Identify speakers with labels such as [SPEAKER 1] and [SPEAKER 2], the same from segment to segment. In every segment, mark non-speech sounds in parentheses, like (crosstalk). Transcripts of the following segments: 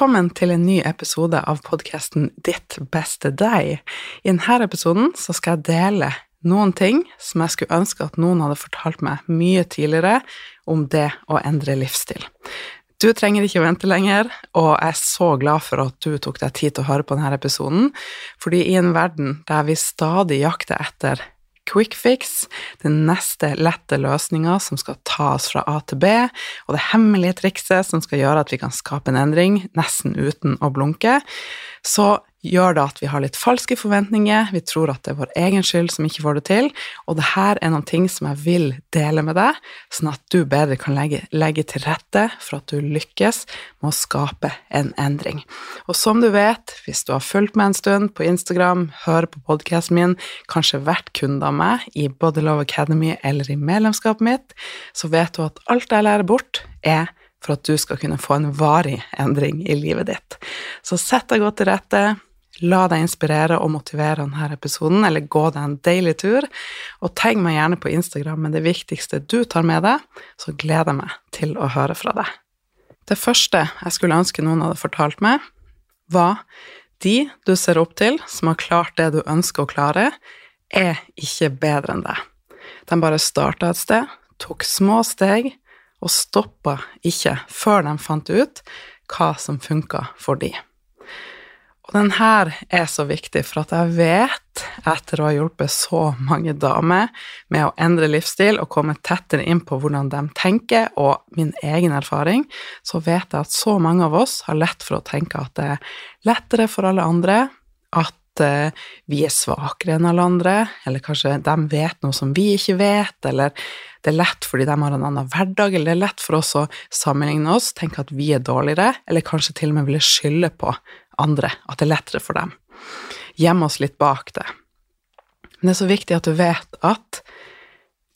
[SPEAKER 1] Velkommen til en ny episode av podkasten Ditt beste deg. I denne episoden skal jeg dele noen ting som jeg skulle ønske at noen hadde fortalt meg mye tidligere om det å endre livsstil. Du trenger ikke vente lenger, og jeg er så glad for at du tok deg tid til å høre på denne episoden, fordi i en verden der vi stadig jakter etter quick fix, den neste lette løsninga som skal ta oss fra A til B, og det hemmelige trikset som skal gjøre at vi kan skape en endring nesten uten å blunke, så gjør det at vi har litt falske forventninger, vi tror at det er vår egen skyld som ikke får det til, og det her er noen ting som jeg vil dele med deg, sånn at du bedre kan legge, legge til rette for at du lykkes med å skape en endring. Og som du vet, hvis du har fulgt meg en stund på Instagram, hører på podkasten min, kanskje vært kunde av meg i Body Love Academy eller i medlemskapet mitt, så vet du at alt jeg lærer bort, er for at du skal kunne få en varig endring i livet ditt. Så sett deg godt til rette, La deg inspirere og motivere denne episoden, eller gå deg en deilig tur. Og tegn meg gjerne på Instagram med det viktigste du tar med deg, så gleder jeg meg til å høre fra deg. Det første jeg skulle ønske noen hadde fortalt meg, var de du ser opp til, som har klart det du ønsker å klare, er ikke bedre enn deg. De bare starta et sted, tok små steg, og stoppa ikke før de fant ut hva som funka for dem. Og den her er så viktig, for at jeg vet, etter å ha hjulpet så mange damer med å endre livsstil og komme tettere inn på hvordan de tenker, og min egen erfaring, så vet jeg at så mange av oss har lett for å tenke at det er lettere for alle andre, at eh, vi er svakere enn alle andre, eller kanskje de vet noe som vi ikke vet, eller det er lett fordi de har en annen hverdag, eller det er lett for oss å sammenligne oss, tenke at vi er dårligere, eller kanskje til og med ville skylde på andre, at det er lettere for dem. Gjemme oss litt bak det. Men det er så viktig at du vet at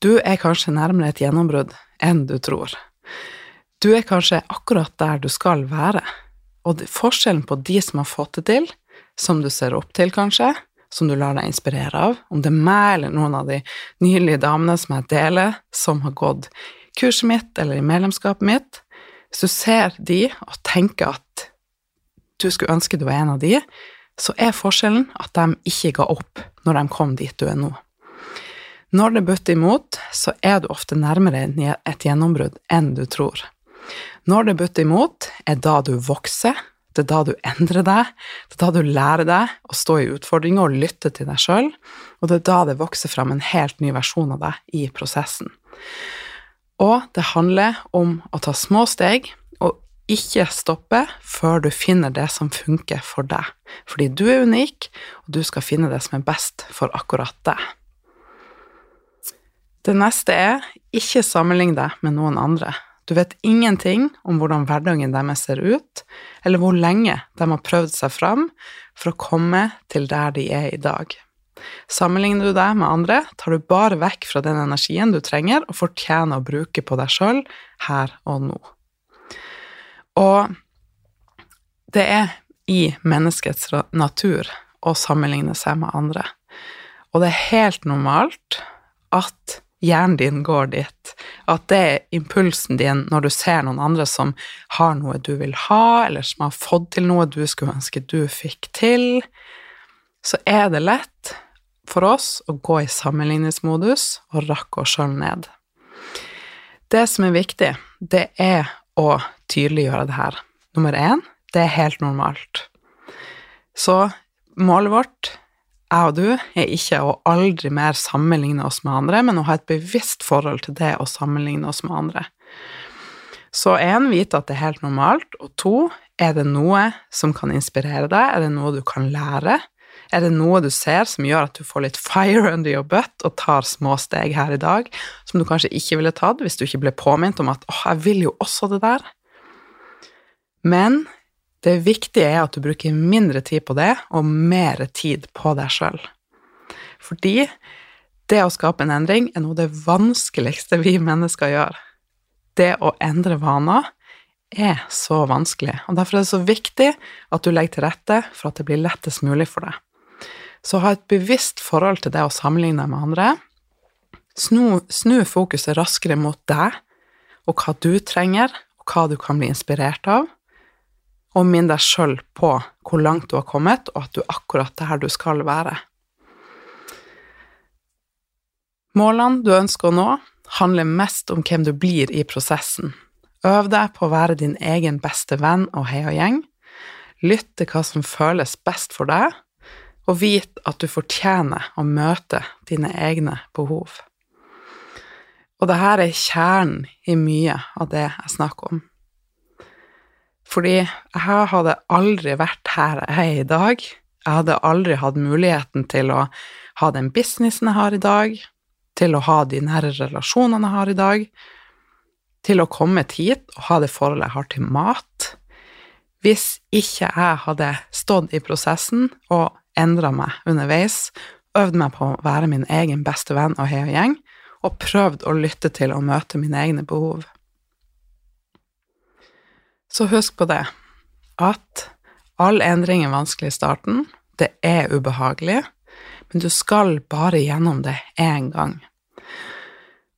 [SPEAKER 1] du er kanskje nærmere et gjennombrudd enn du tror. Du er kanskje akkurat der du skal være, og forskjellen på de som har fått det til, som du ser opp til, kanskje, som du lar deg inspirere av, om det er meg eller noen av de nylige damene som jeg deler, som har gått kurset mitt eller i medlemskapet mitt, hvis du ser de og tenker at du skulle ønske du var en av de, så er forskjellen at de ikke ga opp når de kom dit du er nå. Når det butter imot, så er du ofte nærmere et gjennombrudd enn du tror. Når det butter imot, er da du vokser, det er da du endrer deg, det er da du lærer deg å stå i utfordringer og lytte til deg sjøl, og det er da det vokser fram en helt ny versjon av deg i prosessen. Og det handler om å ta små steg ikke stoppe før du finner det som funker for deg, fordi du er unik, og du skal finne det som er best for akkurat deg. Det neste er ikke sammenlign deg med noen andre. Du vet ingenting om hvordan hverdagen deres ser ut, eller hvor lenge de har prøvd seg fram for å komme til der de er i dag. Sammenligner du deg med andre, tar du bare vekk fra den energien du trenger og fortjener å bruke på deg sjøl her og nå. Og det er i menneskets natur å sammenligne seg med andre. Og det er helt normalt at hjernen din går dit. At det er impulsen din når du ser noen andre som har noe du vil ha, eller som har fått til noe du skulle ønske du fikk til, så er det lett for oss å gå i sammenligningsmodus og rakke oss sjøl ned. Det som er viktig, det er å tydeliggjøre det her. Nummer én, det er helt normalt. Så målet vårt jeg og du er ikke å aldri mer sammenligne oss med andre, men å ha et bevisst forhold til det å sammenligne oss med andre. Så én, vite at det er helt normalt, og to, er det noe som kan inspirere deg, er det noe du kan lære, er det noe du ser som gjør at du får litt fire under your butt og tar små steg her i dag, som du kanskje ikke ville tatt hvis du ikke ble påminnet om at 'åh, jeg vil jo også det der'? Men det viktige er at du bruker mindre tid på det, og mer tid på deg sjøl. Fordi det å skape en endring er noe av det vanskeligste vi mennesker gjør. Det å endre vaner er så vanskelig, og derfor er det så viktig at du legger til rette for at det blir lettest mulig for deg. Så ha et bevisst forhold til det å sammenligne med andre. Snu, snu fokuset raskere mot deg og hva du trenger, og hva du kan bli inspirert av og minn deg sjøl på hvor langt du har kommet, og at du er akkurat der du skal være. Målene du ønsker å nå, handler mest om hvem du blir i prosessen. Øv deg på å være din egen beste venn og heiagjeng. Lytt til hva som føles best for deg, og vit at du fortjener å møte dine egne behov. Og dette er kjernen i mye av det jeg snakker om. Fordi jeg hadde aldri vært her jeg er i dag. Jeg hadde aldri hatt muligheten til å ha den businessen jeg har i dag, til å ha de nære relasjonene jeg har i dag, til å komme hit og ha det forholdet jeg har til mat, hvis ikke jeg hadde stått i prosessen og endra meg underveis, øvd meg på å være min egen beste venn og heiagjeng, og prøvd å lytte til og møte mine egne behov. Så husk på det, at all endring er vanskelig i starten, det er ubehagelig, men du skal bare gjennom det én gang.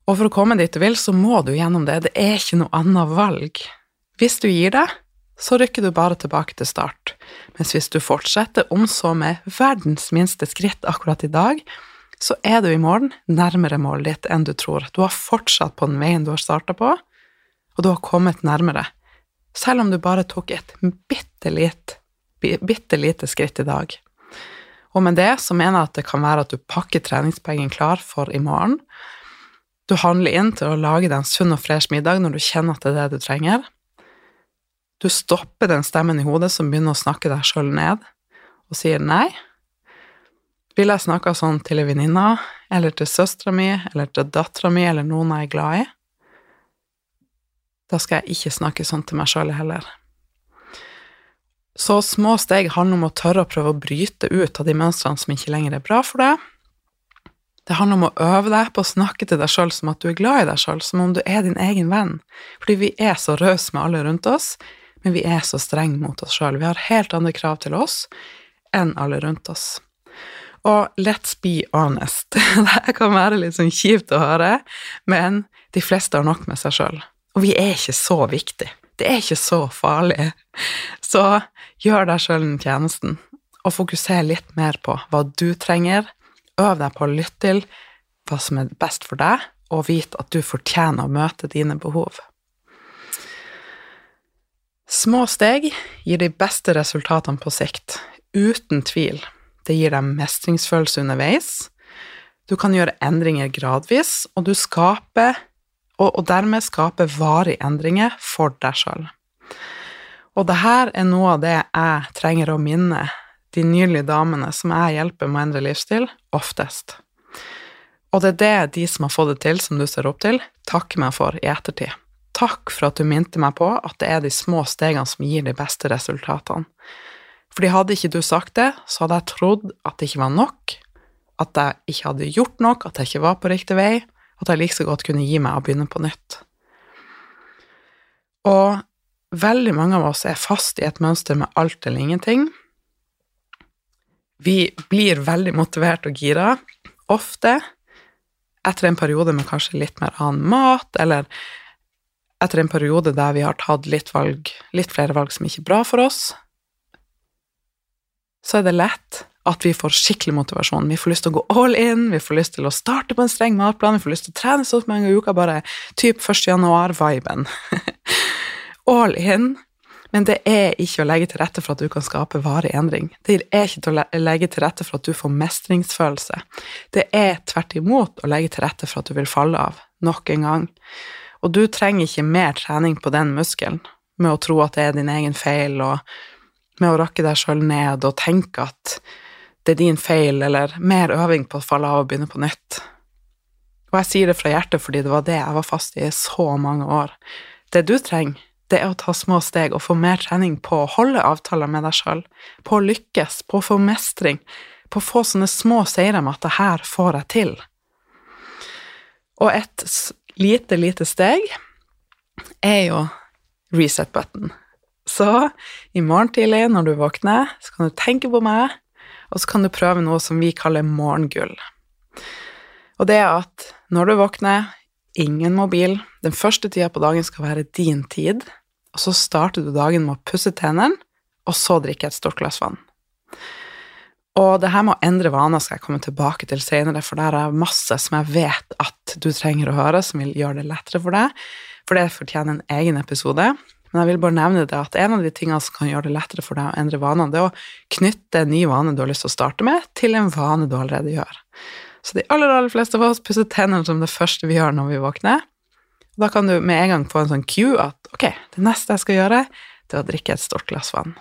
[SPEAKER 1] Og for å komme dit du vil, så må du gjennom det, det er ikke noe annet valg. Hvis du gir deg, så rykker du bare tilbake til start, mens hvis du fortsetter, om så med verdens minste skritt akkurat i dag, så er du i morgen nærmere målet ditt enn du tror. Du har fortsatt på den veien du har starta på, og du har kommet nærmere selv om du bare tok et bitte, lite, bitte lite skritt i dag. Og med det så mener jeg at det kan være at du pakker treningspengen klar for i morgen. Du handler inn til å lage deg en sunn og fresh middag når du kjenner at det er det du trenger. Du stopper den stemmen i hodet som begynner å snakke deg sjøl ned, og sier nei. Vil jeg snakke sånn til ei venninne, eller til søstera mi, eller til dattera mi, eller noen jeg er glad i? Da skal jeg ikke snakke sånn til meg sjøl heller. Så små steg handler om å tørre å prøve å bryte ut av de mønstrene som ikke lenger er bra for deg. Det handler om å øve deg på å snakke til deg sjøl som at du er glad i deg sjøl, som om du er din egen venn. Fordi vi er så rause med alle rundt oss, men vi er så strenge mot oss sjøl. Vi har helt andre krav til oss enn alle rundt oss. Og let's be honest, (laughs) det kan være litt sånn kjipt å høre, men de fleste har nok med seg sjøl. Og vi er ikke så viktige. Det er ikke så farlig. Så gjør deg sjøl den tjenesten, og fokuser litt mer på hva du trenger. Øv deg på å lytte til hva som er best for deg, og vite at du fortjener å møte dine behov. Små steg gir de beste resultatene på sikt, uten tvil. Det gir deg mestringsfølelse underveis. Du kan gjøre endringer gradvis, og du skaper og, og dermed skape varige endringer for deg sjøl. Og det her er noe av det jeg trenger å minne de nylige damene som jeg hjelper med å endre livsstil, oftest. Og det er det de som har fått det til, som du ser opp til, takker meg for i ettertid. Takk for at du minte meg på at det er de små stegene som gir de beste resultatene. Fordi hadde ikke du sagt det, så hadde jeg trodd at det ikke var nok, at jeg ikke hadde gjort nok, at jeg ikke var på riktig vei, at jeg like så godt kunne gi meg og begynne på nytt. Og veldig mange av oss er fast i et mønster med alt eller ingenting. Vi blir veldig motivert og gira, ofte etter en periode med kanskje litt mer annen mat, eller etter en periode der vi har tatt litt, valg, litt flere valg som ikke er bra for oss, så er det lett at vi får skikkelig motivasjon. Vi får lyst til å gå all in, vi får lyst til å starte på en streng matplan, vi får lyst til å trene så mange uker, bare typ 1. januar-viben. (laughs) all in. Men det er ikke å legge til rette for at du kan skape varig endring. Det er ikke å legge til rette for at du får mestringsfølelse. Det er tvert imot å legge til rette for at du vil falle av, nok en gang. Og du trenger ikke mer trening på den muskelen med å tro at det er din egen feil, og med å rakke deg sjøl ned og tenke at det er din feil, eller mer øving på å falle av og begynne på nytt. Og jeg sier det fra hjertet fordi det var det jeg var fast i i så mange år. Det du trenger, det er å ta små steg og få mer trening på å holde avtaler med deg sjøl, på å lykkes, på å få mestring, på å få sånne små seire med at det her får jeg til. Og et lite, lite steg er jo reset button. Så i morgen tidlig når du våkner, så kan du tenke på meg, og så kan du prøve noe som vi kaller morgengull. Og det er at når du våkner, ingen mobil, den første tida på dagen skal være din tid, og så starter du dagen med å pusse tennene, og så drikke et stort glass vann. Og det her med å endre vaner skal jeg komme tilbake til senere, for der er masse som jeg vet at du trenger å høre, som vil gjøre det lettere for deg, for det fortjener en egen episode. Men jeg vil bare nevne det at en av de tingene som kan gjøre det lettere for deg å endre vanene, det er å knytte en ny vane du har lyst til å starte med, til en vane du allerede gjør. Så de aller, aller fleste av oss pusser tennene som det første vi gjør når vi våkner. Da kan du med en gang få en sånn cue at ok, det neste jeg skal gjøre, det er å drikke et stort glass vann.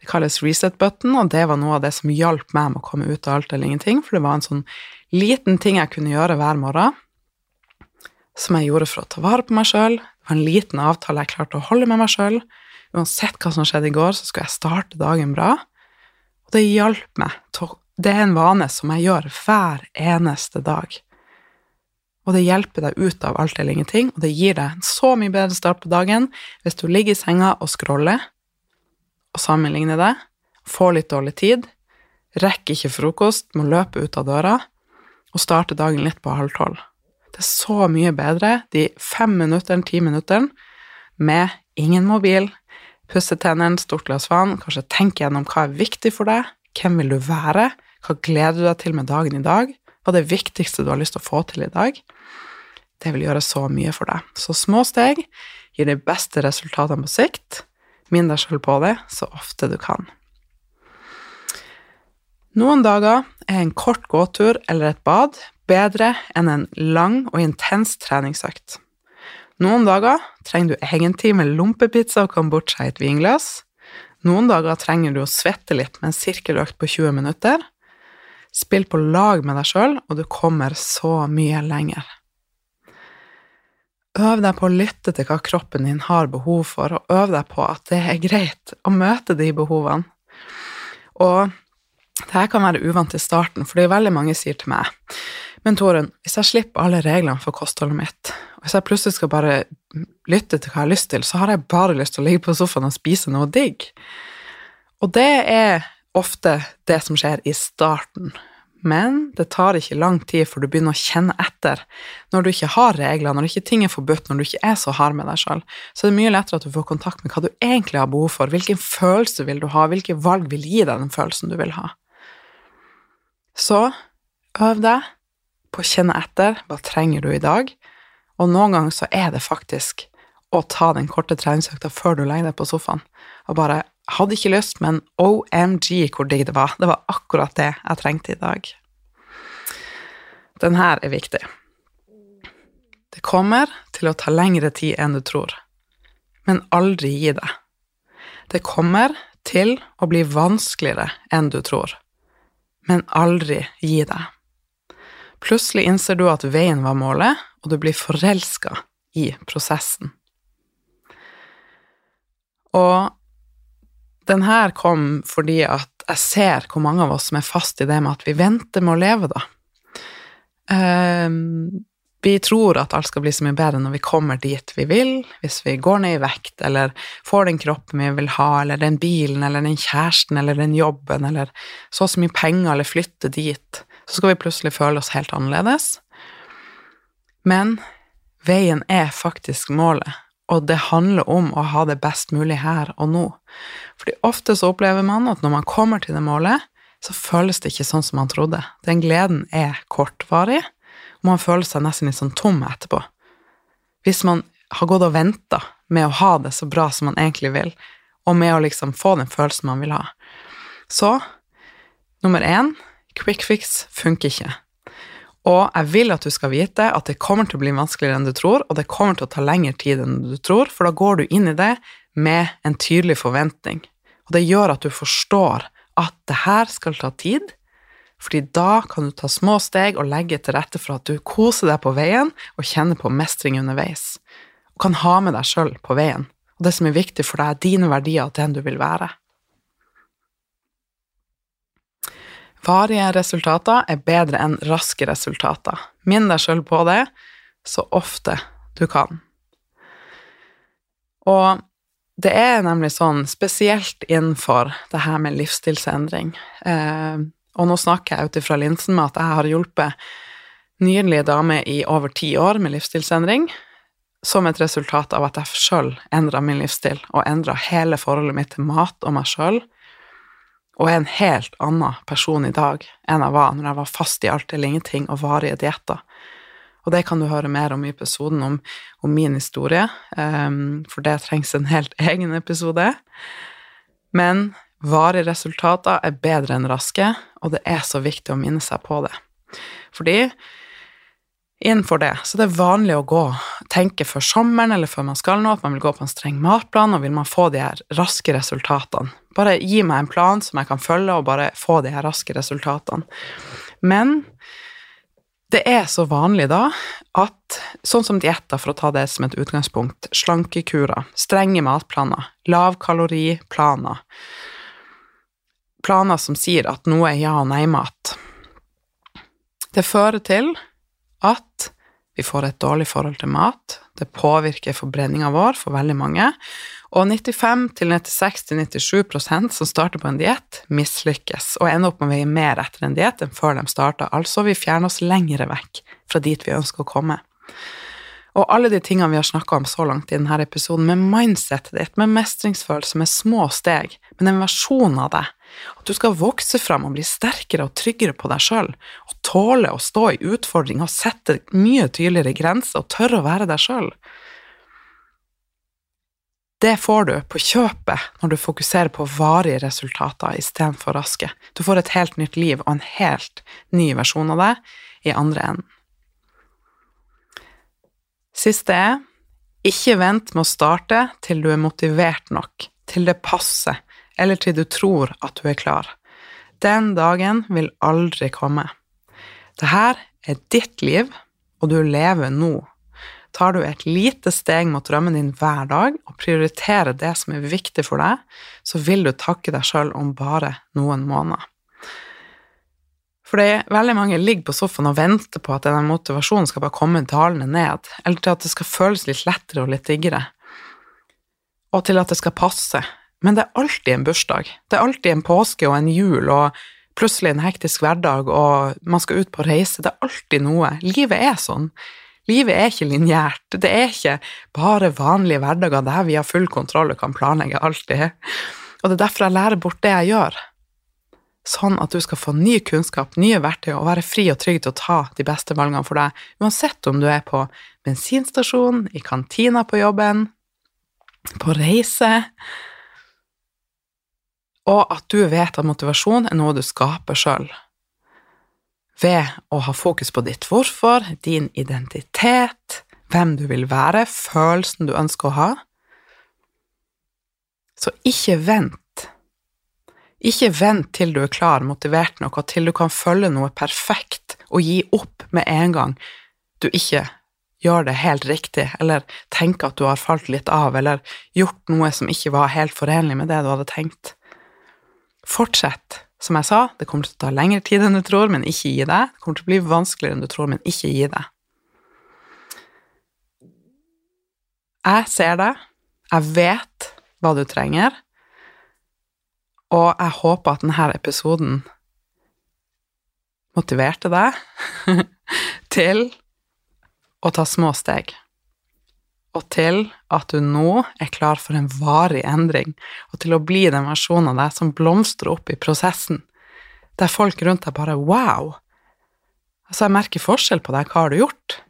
[SPEAKER 1] Det kalles reset button, og det var noe av det som hjalp meg med å komme ut av alt eller ingenting, for det var en sånn liten ting jeg kunne gjøre hver morgen, som jeg gjorde for å ta vare på meg sjøl, det var en liten avtale jeg klarte å holde med meg sjøl. Uansett hva som skjedde i går, så skulle jeg starte dagen bra. Og det hjalp meg. Det er en vane som jeg gjør hver eneste dag. Og det hjelper deg ut av alt eller ingenting, og det gir deg en så mye bedre start på dagen hvis du ligger i senga og scroller og sammenligne det, får litt dårlig tid, rekker ikke frokost, må løpe ut av døra og starte dagen litt på halv tolv. Det er så mye bedre de fem minuttene, ti minuttene med ingen mobil, pusse tennene, stort glass vann, kanskje tenke gjennom hva er viktig for deg, hvem vil du være, hva gleder du deg til med dagen i dag, hva er det viktigste du har lyst til å få til i dag. Det vil gjøre så mye for deg. Så små steg gir de beste resultatene på sikt. Minn deg sjøl på det så ofte du kan. Noen dager er en kort gåtur eller et bad bedre enn en lang og intens treningsøkt. Noen dager trenger du egentid med lompepizza og kombucha i et vinglass. Noen dager trenger du å svette litt med en sirkeløkt på 20 minutter. Spill på lag med deg sjøl, og du kommer så mye lenger. Øv deg på å lytte til hva kroppen din har behov for, og øv deg på at det er greit å møte de behovene. Og det her kan være uvant i starten, for det er veldig mange sier til meg men Torunn, hvis jeg slipper alle reglene for kostholdet mitt, og hvis jeg plutselig skal bare lytte til hva jeg har lyst til, så har jeg bare lyst til å ligge på sofaen og spise noe digg. Og det er ofte det som skjer i starten, men det tar ikke lang tid før du begynner å kjenne etter. Når du ikke har regler, når ikke ting er forbudt, når du ikke er så hard med deg sjøl, så er det mye lettere at du får kontakt med hva du egentlig har behov for, hvilken følelse vil du ha, hvilke valg vil gi deg den følelsen du vil ha. Så øv deg på å kjenne etter hva trenger du i dag, og noen ganger så er det faktisk å ta den korte treningsøkta før du legger deg på sofaen. Og bare hadde ikke lyst, men OMG hvor digg det var. Det var akkurat det jeg trengte i dag. Den her er viktig. Det kommer til å ta lengre tid enn du tror, men aldri gi deg. Det kommer til å bli vanskeligere enn du tror, men aldri gi deg. Plutselig innser du at veien var målet, og du blir forelska i prosessen. Og den her kom fordi at jeg ser hvor mange av oss som er fast i det med at vi venter med å leve, da. Um, vi tror at alt skal bli så mye bedre når vi kommer dit vi vil, hvis vi går ned i vekt, eller får den kroppen vi vil ha, eller den bilen, eller den kjæresten, eller den jobben, eller så og så mye penger, eller flytte dit. Så skal vi plutselig føle oss helt annerledes. Men veien er faktisk målet, og det handler om å ha det best mulig her og nå. Fordi ofte så opplever man at når man kommer til det målet, så føles det ikke sånn som man trodde. Den gleden er kortvarig, og man føler seg nesten litt sånn tom etterpå. Hvis man har gått og venta med å ha det så bra som man egentlig vil, og med å liksom få den følelsen man vil ha. Så nummer én quick fix funker ikke. Og jeg vil at du skal vite at det kommer til å bli vanskeligere enn du tror, og det kommer til å ta lengre tid enn du tror, for da går du inn i det med en tydelig forventning. Og det gjør at du forstår at det her skal ta tid, fordi da kan du ta små steg og legge til rette for at du koser deg på veien og kjenner på mestring underveis, og kan ha med deg sjøl på veien. Og det som er viktig for deg, er dine verdier og den du vil være. Varige resultater er bedre enn raske resultater. Minn deg sjøl på det så ofte du kan. Og det er nemlig sånn, spesielt innenfor det her med livsstilsendring eh, Og nå snakker jeg ut ifra linsen med at jeg har hjulpet nydelige damer i over ti år med livsstilsendring, som et resultat av at jeg sjøl endra min livsstil, og endra hele forholdet mitt til mat og meg sjøl, og er en helt annen person i dag enn jeg var når jeg var fast i alt eller ingenting og varige dietter. Og det kan du høre mer om i episoden om, om min historie, um, for det trengs en helt (laughs) egen episode. Men varige resultater er bedre enn raske, og det er så viktig å minne seg på det. Fordi innenfor det så det er vanlig å gå, tenke før sommeren eller før man skal nå, at man vil gå på en streng matplan, og vil man få de her raske resultatene. Bare gi meg en plan som jeg kan følge, og bare få de her raske resultatene. Men det er så vanlig da at sånn som dietter, for å ta det som et utgangspunkt, slankekurer, strenge matplaner, lavkaloriplaner, planer som sier at noe er ja- og nei-mat, det fører til at vi får et dårlig forhold til mat, det påvirker forbrenninga vår for veldig mange, og 95-96-97% som starter på en diett, mislykkes og ender opp med å veie mer etter en diett enn før de starta. Altså, vi fjerner oss lengre vekk fra dit vi ønsker å komme. Og alle de tingene vi har snakka om så langt i denne episoden, med mindsetet ditt, med mestringsfølelse, med små steg, med en versjon av deg, at du skal vokse fram og bli sterkere og tryggere på deg sjøl, og tåle å stå i utfordring og sette mye tydeligere grenser og tørre å være deg sjøl, det får du på kjøpet når du fokuserer på varige resultater istedenfor raske. Du får et helt nytt liv og en helt ny versjon av deg i andre enden. Siste er ikke vent med å starte til du er motivert nok, til det passer, eller til du tror at du er klar. Den dagen vil aldri komme. Dette er ditt liv, og du lever nå tar du et lite steg mot drømmen din hver dag og prioriterer det som er viktig for deg, så vil du takke deg sjøl om bare noen måneder. Fordi veldig mange ligger på sofaen og venter på at denne motivasjonen skal bare komme dalende ned, eller til at det skal føles litt lettere og litt diggere, og til at det skal passe. Men det er alltid en bursdag, det er alltid en påske og en jul og plutselig en hektisk hverdag, og man skal ut på reise, det er alltid noe. Livet er sånn. Livet er ikke lineært. Det er ikke bare vanlige hverdager der vi har full kontroll og kan planlegge alltid. Og det er derfor jeg lærer bort det jeg gjør. Sånn at du skal få ny kunnskap, nye verktøy og være fri og trygg til å ta de beste valgene for deg, uansett om du er på bensinstasjonen, i kantina på jobben, på reise, og at du vet at motivasjon er noe du skaper sjøl. Ved å ha fokus på ditt hvorfor, din identitet, hvem du vil være, følelsen du ønsker å ha. Så ikke vent. Ikke vent til du er klar, motivert nok, og til du kan følge noe perfekt og gi opp med en gang du ikke gjør det helt riktig, eller tenker at du har falt litt av, eller gjort noe som ikke var helt forenlig med det du hadde tenkt. Fortsett. Som jeg sa, det kommer til å ta lengre tid enn du tror, men ikke gi deg. Det kommer til å bli vanskeligere enn du tror, men ikke gi deg. Jeg ser deg, jeg vet hva du trenger, og jeg håper at denne episoden motiverte deg (laughs) til å ta små steg, og til at du nå er klar for en varig endring, og til å bli den versjonen av deg som blomstrer opp i prosessen, der folk rundt deg bare wow! Altså, jeg merker forskjell på deg, hva har du gjort?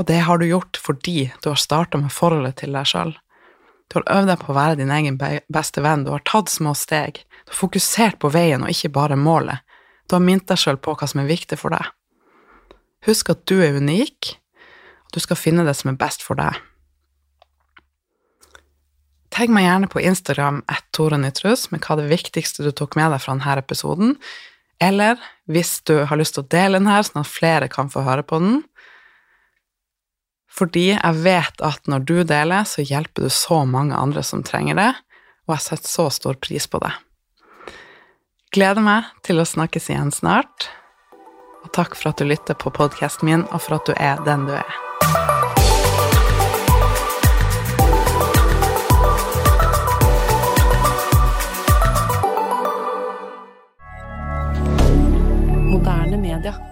[SPEAKER 1] Og det har du gjort fordi du har starta med forholdet til deg sjøl. Du har øvd deg på å være din egen beste venn, du har tatt små steg, du har fokusert på veien og ikke bare målet. Du har minnet deg sjøl på hva som er viktig for deg. Husk at du er unik, og du skal finne det som er best for deg. Tagg meg gjerne på Instagram at Tore Nytrus med hva det viktigste du tok med deg fra denne episoden, eller hvis du har lyst til å dele den her, sånn at flere kan få høre på den. Fordi jeg vet at når du deler, så hjelper du så mange andre som trenger det, og jeg setter så stor pris på det. Gleder meg til å snakkes igjen snart, og takk for at du lytter på podkasten min, og for at du er den du er.
[SPEAKER 2] milliardaire